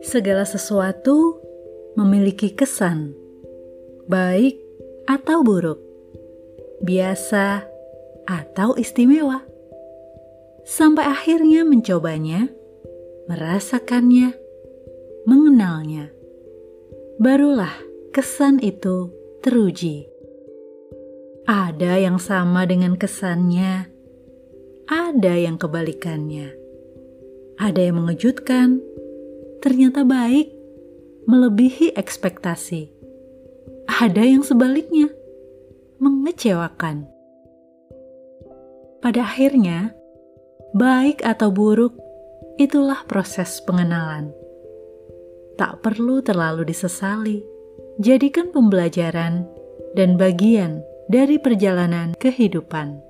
Segala sesuatu memiliki kesan, baik atau buruk, biasa atau istimewa, sampai akhirnya mencobanya, merasakannya, mengenalnya. Barulah kesan itu teruji. Ada yang sama dengan kesannya, ada yang kebalikannya. Ada yang mengejutkan, ternyata baik, melebihi ekspektasi. Ada yang sebaliknya, mengecewakan. Pada akhirnya, baik atau buruk, itulah proses pengenalan. Tak perlu terlalu disesali, jadikan pembelajaran dan bagian dari perjalanan kehidupan.